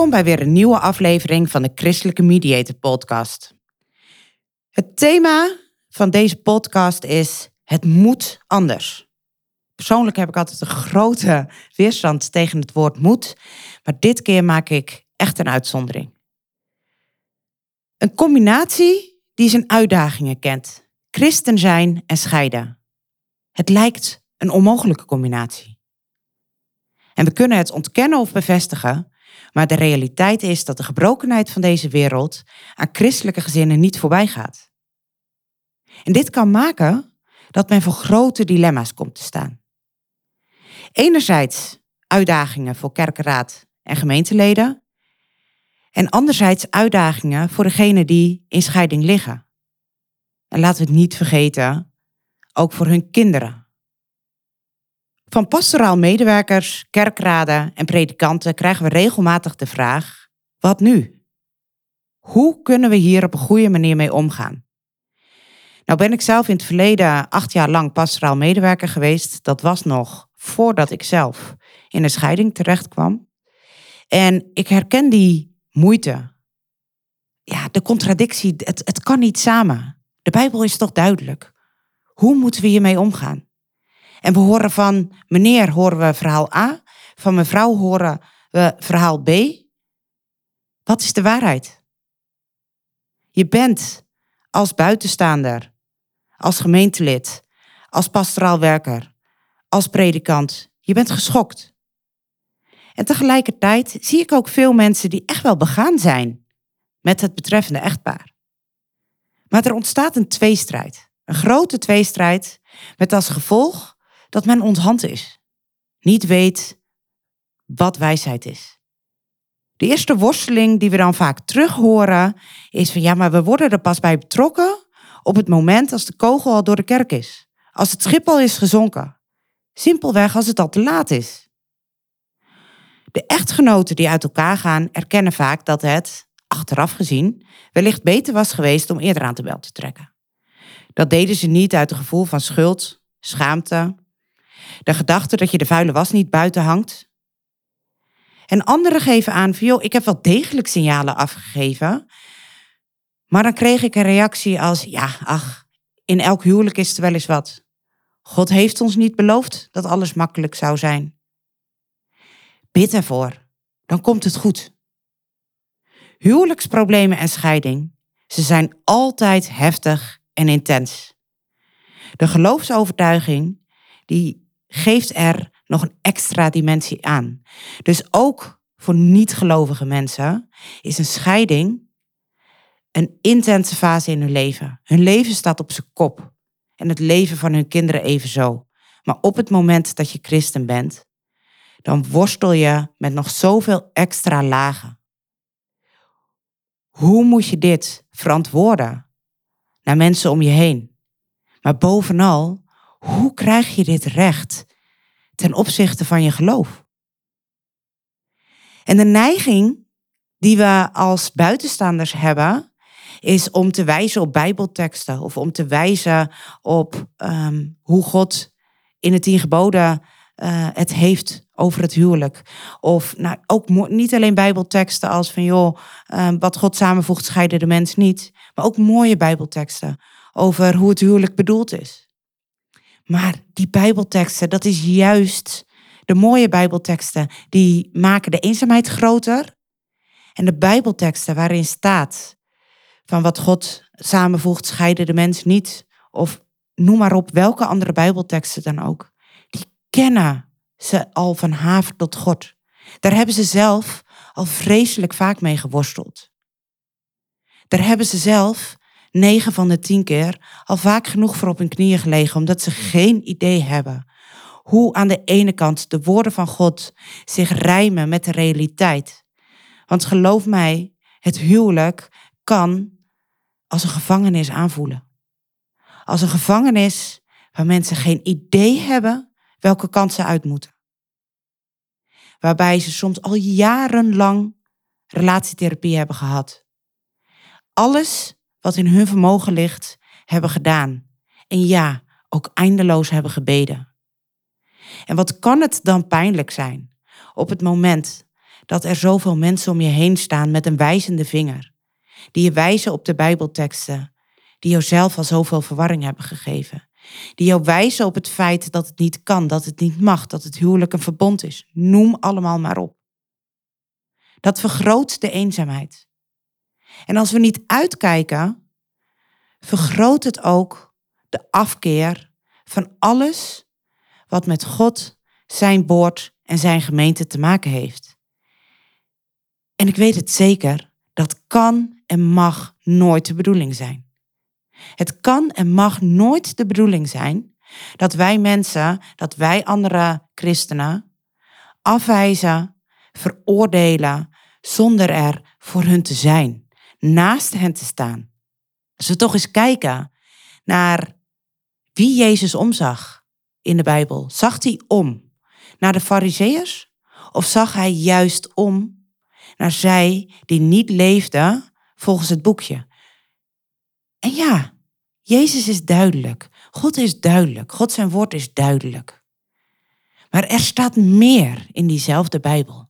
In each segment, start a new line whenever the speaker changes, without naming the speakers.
Welkom bij weer een nieuwe aflevering van de Christelijke Mediator Podcast. Het thema van deze podcast is: Het moet anders. Persoonlijk heb ik altijd een grote weerstand tegen het woord moet, maar dit keer maak ik echt een uitzondering. Een combinatie die zijn uitdagingen kent: christen zijn en scheiden. Het lijkt een onmogelijke combinatie. En we kunnen het ontkennen of bevestigen, maar de realiteit is dat de gebrokenheid van deze wereld aan christelijke gezinnen niet voorbij gaat. En dit kan maken dat men voor grote dilemma's komt te staan. Enerzijds uitdagingen voor kerkenraad en gemeenteleden. En anderzijds uitdagingen voor degenen die in scheiding liggen. En laten we het niet vergeten, ook voor hun kinderen. Van pastoraal medewerkers, kerkraden en predikanten krijgen we regelmatig de vraag: wat nu? Hoe kunnen we hier op een goede manier mee omgaan? Nou ben ik zelf in het verleden acht jaar lang pastoraal medewerker geweest. Dat was nog voordat ik zelf in een scheiding terecht kwam. En ik herken die moeite. Ja, de contradictie, het, het kan niet samen. De Bijbel is toch duidelijk. Hoe moeten we hiermee omgaan? En we horen van meneer horen we verhaal A, van mevrouw horen we verhaal B. Wat is de waarheid? Je bent als buitenstaander, als gemeentelid, als pastoraal werker, als predikant, je bent geschokt. En tegelijkertijd zie ik ook veel mensen die echt wel begaan zijn met het betreffende echtpaar. Maar er ontstaat een tweestrijd, een grote tweestrijd, met als gevolg dat men onthand is. Niet weet wat wijsheid is. De eerste worsteling die we dan vaak terug horen is van ja, maar we worden er pas bij betrokken op het moment als de kogel al door de kerk is. Als het schip al is gezonken. Simpelweg als het al te laat is. De echtgenoten die uit elkaar gaan erkennen vaak dat het, achteraf gezien, wellicht beter was geweest om eerder aan de bel te trekken. Dat deden ze niet uit een gevoel van schuld, schaamte de gedachte dat je de vuile was niet buiten hangt. En anderen geven aan van, joh, ik heb wel degelijk signalen afgegeven. Maar dan kreeg ik een reactie als, ja, ach, in elk huwelijk is er wel eens wat. God heeft ons niet beloofd dat alles makkelijk zou zijn. Bid ervoor, dan komt het goed. Huwelijksproblemen en scheiding, ze zijn altijd heftig en intens. De geloofsovertuiging die geeft er nog een extra dimensie aan. Dus ook voor niet-gelovige mensen is een scheiding een intense fase in hun leven. Hun leven staat op zijn kop en het leven van hun kinderen evenzo. Maar op het moment dat je christen bent, dan worstel je met nog zoveel extra lagen. Hoe moet je dit verantwoorden naar mensen om je heen? Maar bovenal, hoe krijg je dit recht ten opzichte van je geloof? En de neiging die we als buitenstaanders hebben, is om te wijzen op Bijbelteksten of om te wijzen op um, hoe God in het tien geboden uh, het heeft over het huwelijk. Of nou, ook niet alleen Bijbelteksten als van joh, um, wat God samenvoegt, scheiden de mens niet. Maar ook mooie Bijbelteksten over hoe het huwelijk bedoeld is. Maar die Bijbelteksten, dat is juist de mooie Bijbelteksten, die maken de eenzaamheid groter. En de Bijbelteksten waarin staat van wat God samenvoegt, scheiden de mens niet. Of noem maar op welke andere Bijbelteksten dan ook. Die kennen ze al van haver tot God. Daar hebben ze zelf al vreselijk vaak mee geworsteld. Daar hebben ze zelf, negen van de tien keer, al vaak genoeg voor op hun knieën gelegen, omdat ze geen idee hebben hoe aan de ene kant de woorden van God zich rijmen met de realiteit. Want geloof mij, het huwelijk kan als een gevangenis aanvoelen. Als een gevangenis waar mensen geen idee hebben welke kant ze uit moeten. Waarbij ze soms al jarenlang relatietherapie hebben gehad. Alles wat in hun vermogen ligt, hebben gedaan. En ja, ook eindeloos hebben gebeden. En wat kan het dan pijnlijk zijn op het moment dat er zoveel mensen om je heen staan met een wijzende vinger, die je wijzen op de Bijbelteksten, die jouzelf al zoveel verwarring hebben gegeven, die jou wijzen op het feit dat het niet kan, dat het niet mag, dat het huwelijk een verbond is. Noem allemaal maar op. Dat vergroot de eenzaamheid. En als we niet uitkijken, vergroot het ook de afkeer van alles wat met God, zijn woord en zijn gemeente te maken heeft. En ik weet het zeker, dat kan en mag nooit de bedoeling zijn. Het kan en mag nooit de bedoeling zijn dat wij mensen, dat wij andere christenen afwijzen, veroordelen, zonder er voor hun te zijn, naast hen te staan. Als we toch eens kijken naar wie Jezus omzag in de Bijbel. Zag hij om naar de Farizeeërs of zag hij juist om naar zij die niet leefden volgens het boekje? En ja, Jezus is duidelijk. God is duidelijk. God zijn woord is duidelijk. Maar er staat meer in diezelfde Bijbel.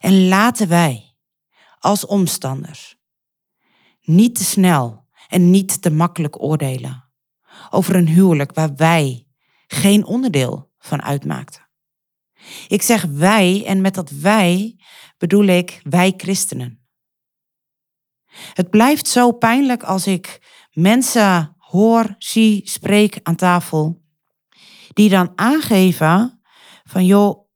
En laten wij als omstanders niet te snel en niet te makkelijk oordelen over een huwelijk waar wij geen onderdeel van uitmaakten. Ik zeg wij en met dat wij bedoel ik wij christenen. Het blijft zo pijnlijk als ik mensen hoor, zie, spreek aan tafel, die dan aangeven van joh,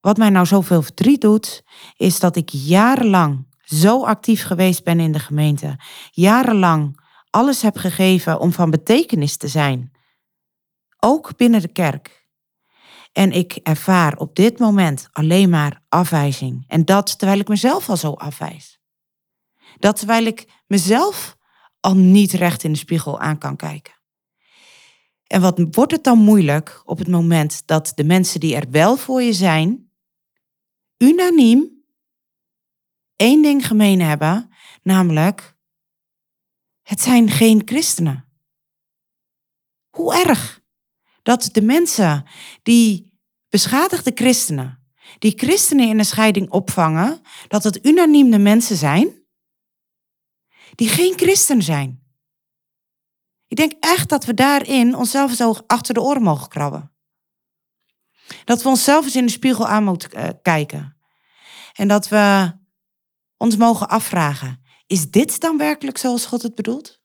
wat mij nou zoveel verdriet doet, is dat ik jarenlang zo actief geweest ben in de gemeente, jarenlang alles heb gegeven om van betekenis te zijn, ook binnen de kerk. En ik ervaar op dit moment alleen maar afwijzing. En dat terwijl ik mezelf al zo afwijs. Dat terwijl ik mezelf al niet recht in de spiegel aan kan kijken. En wat wordt het dan moeilijk op het moment dat de mensen die er wel voor je zijn, unaniem één ding gemeen hebben, namelijk het zijn geen christenen. Hoe erg dat de mensen die beschadigde christenen, die christenen in een scheiding opvangen, dat het unaniem de mensen zijn die geen christen zijn. Ik denk echt dat we daarin onszelf zo achter de oren mogen krabben. Dat we onszelf eens in de spiegel aan moeten eh, kijken. En dat we ons mogen afvragen, is dit dan werkelijk zoals God het bedoelt?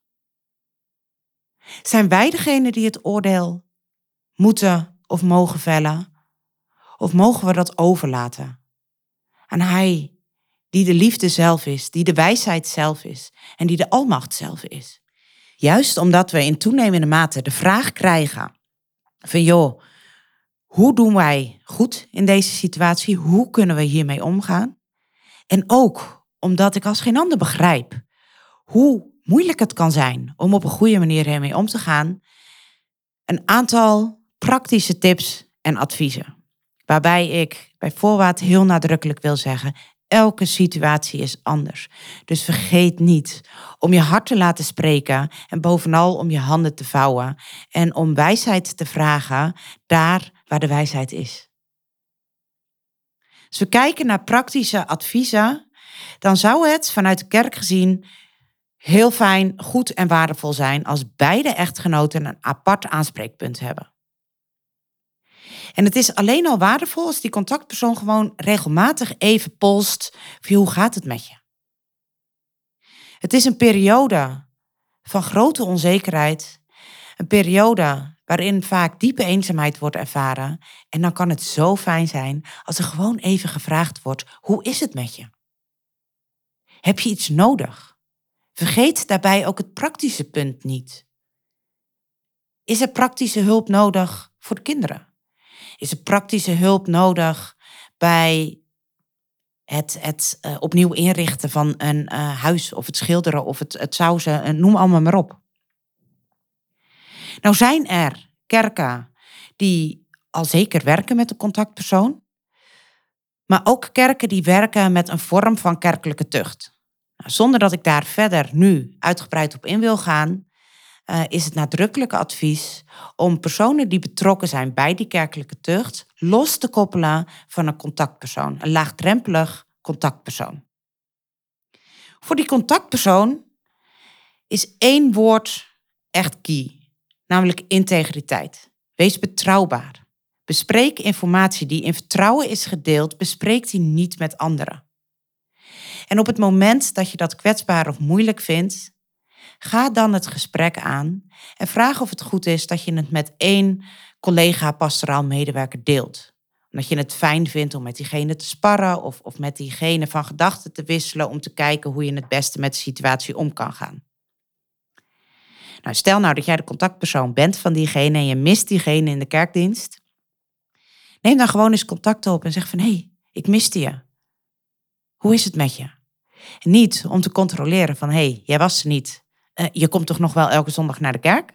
Zijn wij degene die het oordeel moeten of mogen vellen? Of mogen we dat overlaten aan Hij die de liefde zelf is, die de wijsheid zelf is en die de almacht zelf is. Juist omdat we in toenemende mate de vraag krijgen van joh, hoe doen wij goed in deze situatie? Hoe kunnen we hiermee omgaan? En ook omdat ik als geen ander begrijp hoe moeilijk het kan zijn om op een goede manier hiermee om te gaan, een aantal praktische tips en adviezen. Waarbij ik bij voorwaarts heel nadrukkelijk wil zeggen: Elke situatie is anders. Dus vergeet niet om je hart te laten spreken en bovenal om je handen te vouwen en om wijsheid te vragen daar waar de wijsheid is. Als we kijken naar praktische adviezen, dan zou het vanuit de kerk gezien heel fijn, goed en waardevol zijn als beide echtgenoten een apart aanspreekpunt hebben. En het is alleen al waardevol als die contactpersoon gewoon regelmatig even polst. Hoe gaat het met je? Het is een periode van grote onzekerheid, een periode waarin vaak diepe eenzaamheid wordt ervaren. En dan kan het zo fijn zijn als er gewoon even gevraagd wordt: hoe is het met je? Heb je iets nodig? Vergeet daarbij ook het praktische punt niet. Is er praktische hulp nodig voor de kinderen? Is er praktische hulp nodig bij het, het uh, opnieuw inrichten van een uh, huis of het schilderen of het, het sausen, uh, noem allemaal maar op. Nou zijn er kerken die al zeker werken met de contactpersoon, maar ook kerken die werken met een vorm van kerkelijke tucht. Zonder dat ik daar verder nu uitgebreid op in wil gaan, uh, is het nadrukkelijke advies om personen die betrokken zijn bij die kerkelijke tucht los te koppelen van een contactpersoon, een laagdrempelig contactpersoon. Voor die contactpersoon is één woord echt key, namelijk integriteit. Wees betrouwbaar. Bespreek informatie die in vertrouwen is gedeeld, bespreek die niet met anderen. En op het moment dat je dat kwetsbaar of moeilijk vindt, Ga dan het gesprek aan en vraag of het goed is dat je het met één collega pastoraal medewerker deelt. Omdat je het fijn vindt om met diegene te sparren of, of met diegene van gedachten te wisselen om te kijken hoe je het beste met de situatie om kan gaan. Nou, stel nou dat jij de contactpersoon bent van diegene en je mist diegene in de kerkdienst. Neem dan gewoon eens contact op en zeg van hé, hey, ik miste je. Hoe is het met je? Niet om te controleren van hé, hey, jij was er niet. Uh, je komt toch nog wel elke zondag naar de kerk?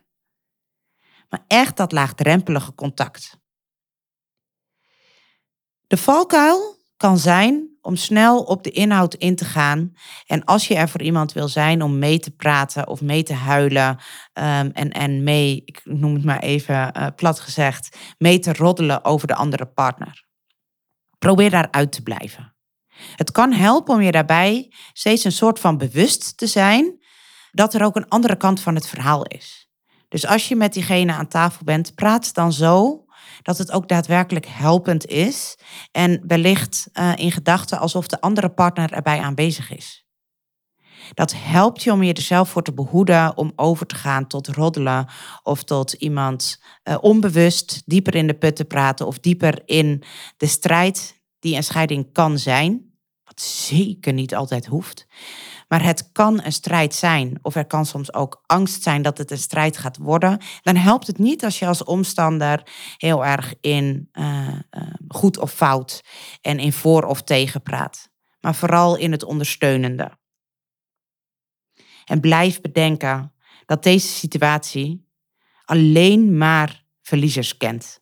Maar echt dat laagdrempelige contact. De valkuil kan zijn om snel op de inhoud in te gaan. En als je er voor iemand wil zijn om mee te praten of mee te huilen um, en, en mee, ik noem het maar even uh, plat gezegd, mee te roddelen over de andere partner. Probeer daaruit te blijven. Het kan helpen om je daarbij steeds een soort van bewust te zijn dat er ook een andere kant van het verhaal is. Dus als je met diegene aan tafel bent, praat dan zo dat het ook daadwerkelijk helpend is en wellicht uh, in gedachten alsof de andere partner erbij aanwezig is. Dat helpt je om je er zelf voor te behoeden om over te gaan tot roddelen of tot iemand uh, onbewust dieper in de put te praten of dieper in de strijd die een scheiding kan zijn, zeker niet altijd hoeft. Maar het kan een strijd zijn, of er kan soms ook angst zijn dat het een strijd gaat worden. Dan helpt het niet als je als omstander heel erg in uh, uh, goed of fout en in voor of tegen praat. Maar vooral in het ondersteunende. En blijf bedenken dat deze situatie alleen maar verliezers kent.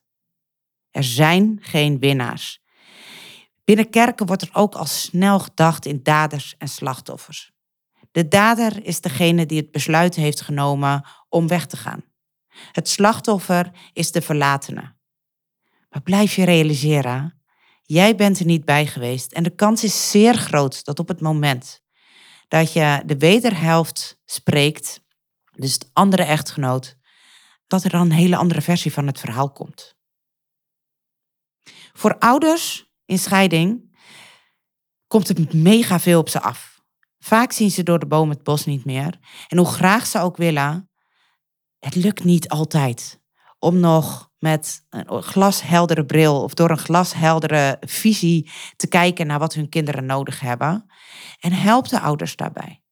Er zijn geen winnaars. Binnen kerken wordt er ook al snel gedacht in daders en slachtoffers. De dader is degene die het besluit heeft genomen om weg te gaan. Het slachtoffer is de verlatene. Maar blijf je realiseren, jij bent er niet bij geweest en de kans is zeer groot dat op het moment dat je de wederhelft spreekt, dus de andere echtgenoot, dat er dan een hele andere versie van het verhaal komt. Voor ouders in scheiding komt het mega veel op ze af. Vaak zien ze door de boom het bos niet meer. En hoe graag ze ook willen, het lukt niet altijd om nog met een glasheldere bril of door een glasheldere visie te kijken naar wat hun kinderen nodig hebben. En help de ouders daarbij.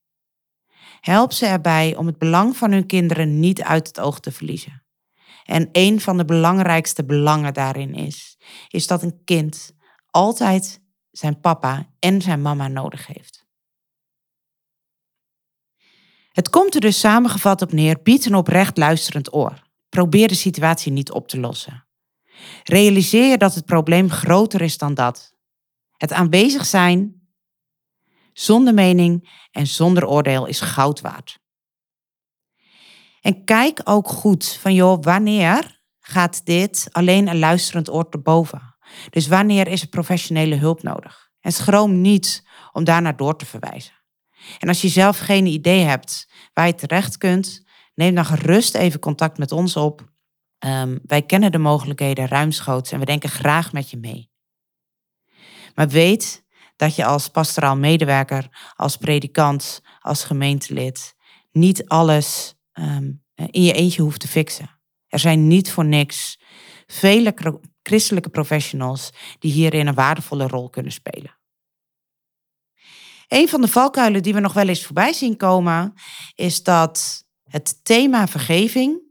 Help ze erbij om het belang van hun kinderen niet uit het oog te verliezen. En een van de belangrijkste belangen daarin is, is dat een kind altijd zijn papa en zijn mama nodig heeft. Het komt er dus samengevat op neer, bied een oprecht luisterend oor. Probeer de situatie niet op te lossen. Realiseer je dat het probleem groter is dan dat. Het aanwezig zijn, zonder mening en zonder oordeel, is goud waard. En kijk ook goed van, joh, wanneer gaat dit alleen een luisterend oor te boven? Dus wanneer is er professionele hulp nodig? En schroom niet om daarnaar door te verwijzen. En als je zelf geen idee hebt waar je terecht kunt, neem dan gerust even contact met ons op. Um, wij kennen de mogelijkheden ruimschoots en we denken graag met je mee. Maar weet dat je als pastoraal medewerker, als predikant, als gemeentelid niet alles ehm, in je eentje hoeft te fixen. Er zijn niet voor niks vele christelijke professionals die hierin een waardevolle rol kunnen spelen. Een van de valkuilen die we nog wel eens voorbij zien komen, is dat het thema vergeving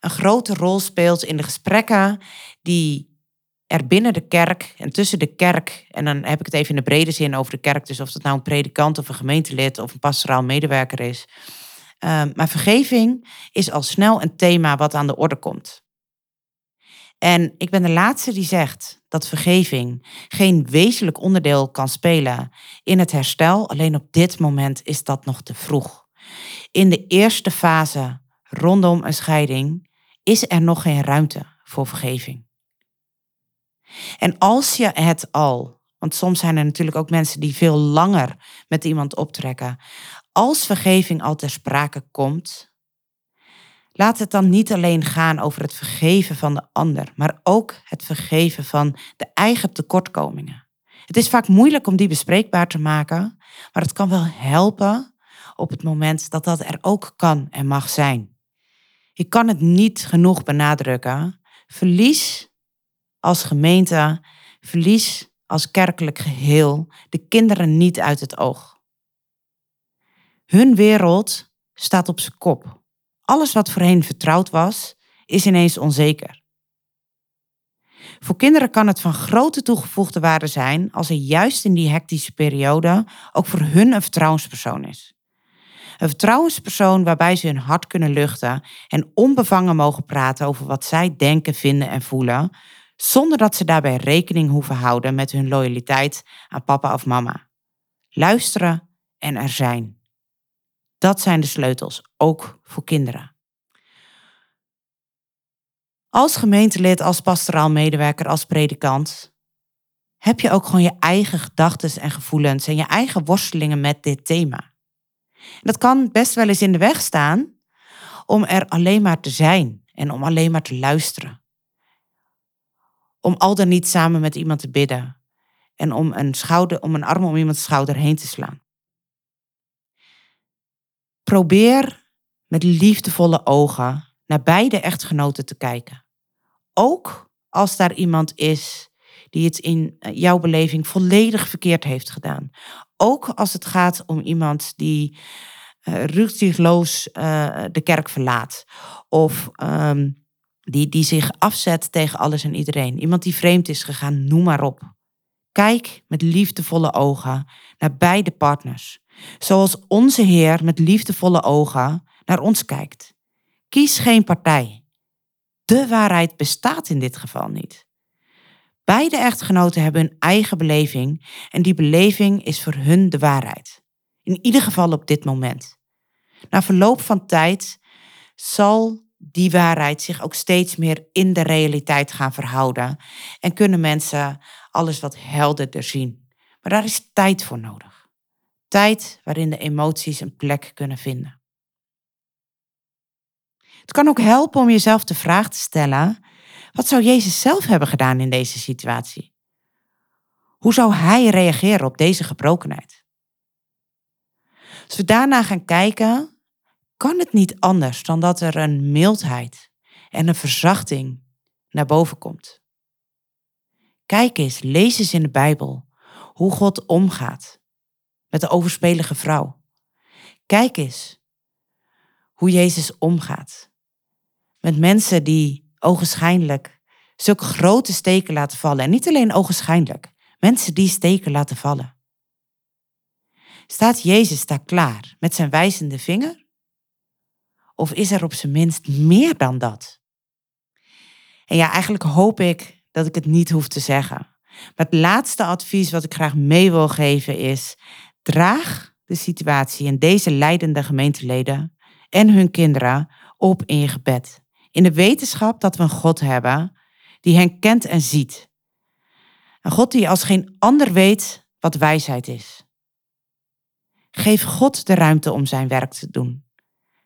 een grote rol speelt in de gesprekken die er binnen de kerk en tussen de kerk, en dan heb ik het even in de brede zin over de kerk, dus of het nou een predikant of een gemeentelid of een pastoraal medewerker is. Ehm, maar vergeving is al snel een thema wat aan de orde komt. En ik ben de laatste die zegt dat vergeving geen wezenlijk onderdeel kan spelen in het herstel. Alleen op dit moment is dat nog te vroeg. In de eerste fase rondom een scheiding is er nog geen ruimte voor vergeving. En als je het al, want soms zijn er natuurlijk ook mensen die veel langer met iemand optrekken, als vergeving al ter sprake komt, laat het dan niet alleen gaan over het vergeven van de ander, maar ook het vergeven van de eigen tekortkomingen. Het is vaak moeilijk om die bespreekbaar te maken, maar het kan wel helpen op het moment dat dat er ook kan en mag zijn. Ik kan het niet genoeg benadrukken. Verlies als gemeente, verlies als kerkelijk geheel de kinderen niet uit het oog. Hun wereld staat op zijn kop. Alles wat voorheen vertrouwd was, is ineens onzeker. Voor kinderen kan het van grote toegevoegde waarde zijn als er juist in die hectische periode ook voor hun een vertrouwenspersoon is. Een vertrouwenspersoon waarbij ze hun hart kunnen luchten en onbevangen mogen praten over wat zij denken, vinden en voelen, zonder dat ze daarbij rekening hoeven houden met hun loyaliteit aan papa of mama. Luisteren en er zijn. Dat zijn de sleutels, ook voor kinderen. Als gemeentelid, als pastoraal medewerker, als predikant, heb je ook gewoon je eigen gedachten en gevoelens en je eigen worstelingen met dit thema. dat kan best wel eens in de weg staan om er alleen maar te zijn en om alleen maar te luisteren. Om al dan niet samen met iemand te bidden en om een, schouder, om een arm om iemands schouder heen te slaan. Probeer met liefdevolle ogen naar beide echtgenoten te kijken. Ook als daar iemand is die het in eh, jouw beleving volledig verkeerd heeft gedaan. Ook als het gaat om iemand die uh, de kerk verlaat. Of um, die, die zich afzet tegen alles en iedereen. Iemand die vreemd is gegaan, noem maar op. Kijk met liefdevolle ogen naar beide partners. Zoals onze Heer met liefdevolle ogen naar ons kijkt. Kies geen partij. De waarheid bestaat in dit geval niet. Beide echtgenoten hebben hun eigen beleving en die beleving is voor hun de waarheid. In ieder geval op dit moment. Na verloop van tijd zal die waarheid zich ook steeds meer in de realiteit gaan verhouden en kunnen mensen alles wat helderder zien. Maar daar is tijd voor nodig. Tijd waarin de emoties een plek kunnen vinden. Het kan ook helpen om jezelf de vraag te stellen: wat zou Jezus zelf hebben gedaan in deze situatie? Hoe zou hij reageren op deze gebrokenheid? Als we daarna gaan kijken, kan het niet anders dan dat er een mildheid en een verzachting naar boven komt. Kijk eens, lees eens in de Bijbel hoe God omgaat met de overspelige vrouw. Kijk eens hoe Jezus omgaat met mensen die ogenschijnlijk zulke grote steken laten vallen. En niet alleen ogenschijnlijk, mensen die steken laten vallen. Staat Jezus daar klaar met zijn wijzende vinger? Of is er op zijn minst meer dan dat? En ja, eigenlijk hoop ik dat ik het niet hoef te zeggen. Maar het laatste advies wat ik graag mee wil geven is: Draag de situatie en deze leidende gemeenteleden en hun kinderen op in je gebed. In de wetenschap dat we een God hebben die hen kent en ziet. Een God die als geen ander weet wat wijsheid is. Geef God de ruimte om zijn werk te doen.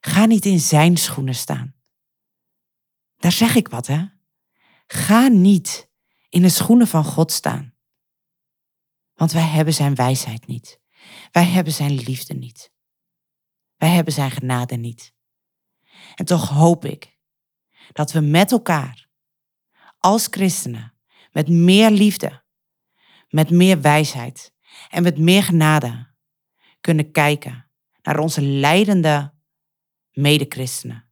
Ga niet in zijn schoenen staan. Daar zeg ik wat, hè? Ga niet in de schoenen van God staan. Want wij hebben zijn wijsheid niet. Wij hebben zijn liefde niet. Wij hebben zijn genade niet. En toch hoop ik dat we met elkaar, als christenen, met meer liefde, met meer wijsheid en met meer genade kunnen kijken naar onze leidende medechristenen,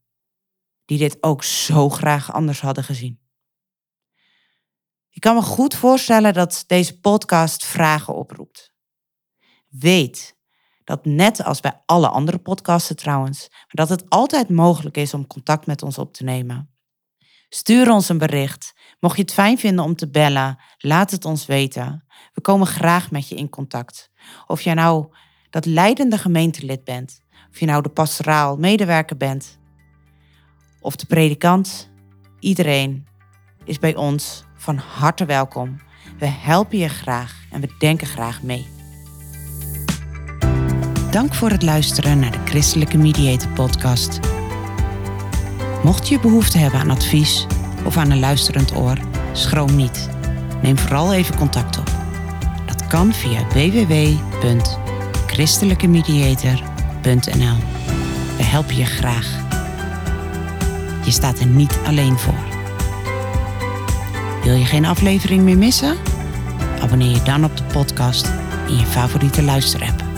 die dit ook zo graag anders hadden gezien. Ik kan me goed voorstellen dat deze podcast vragen oproept. Weet dat net als bij alle andere podcasten trouwens, dat het altijd mogelijk is om contact met ons op te nemen. Stuur ons een bericht. Mocht je het fijn vinden om te bellen, laat het ons weten. We komen graag met je in contact. Of jij nou dat leidende gemeentelid bent, of je nou de pastoraal medewerker bent, of de predikant, iedereen is bij ons van harte welkom. We helpen je graag en we denken graag mee. Dank voor het luisteren naar de Christelijke Mediator Podcast. Mocht je behoefte hebben aan advies of aan een luisterend oor, schroom niet. Neem vooral even contact op. Dat kan via www.christelijkemediator.nl. We helpen je graag. Je staat er niet alleen voor. Wil je geen aflevering meer missen? Abonneer je dan op de podcast in je favoriete luisterapp.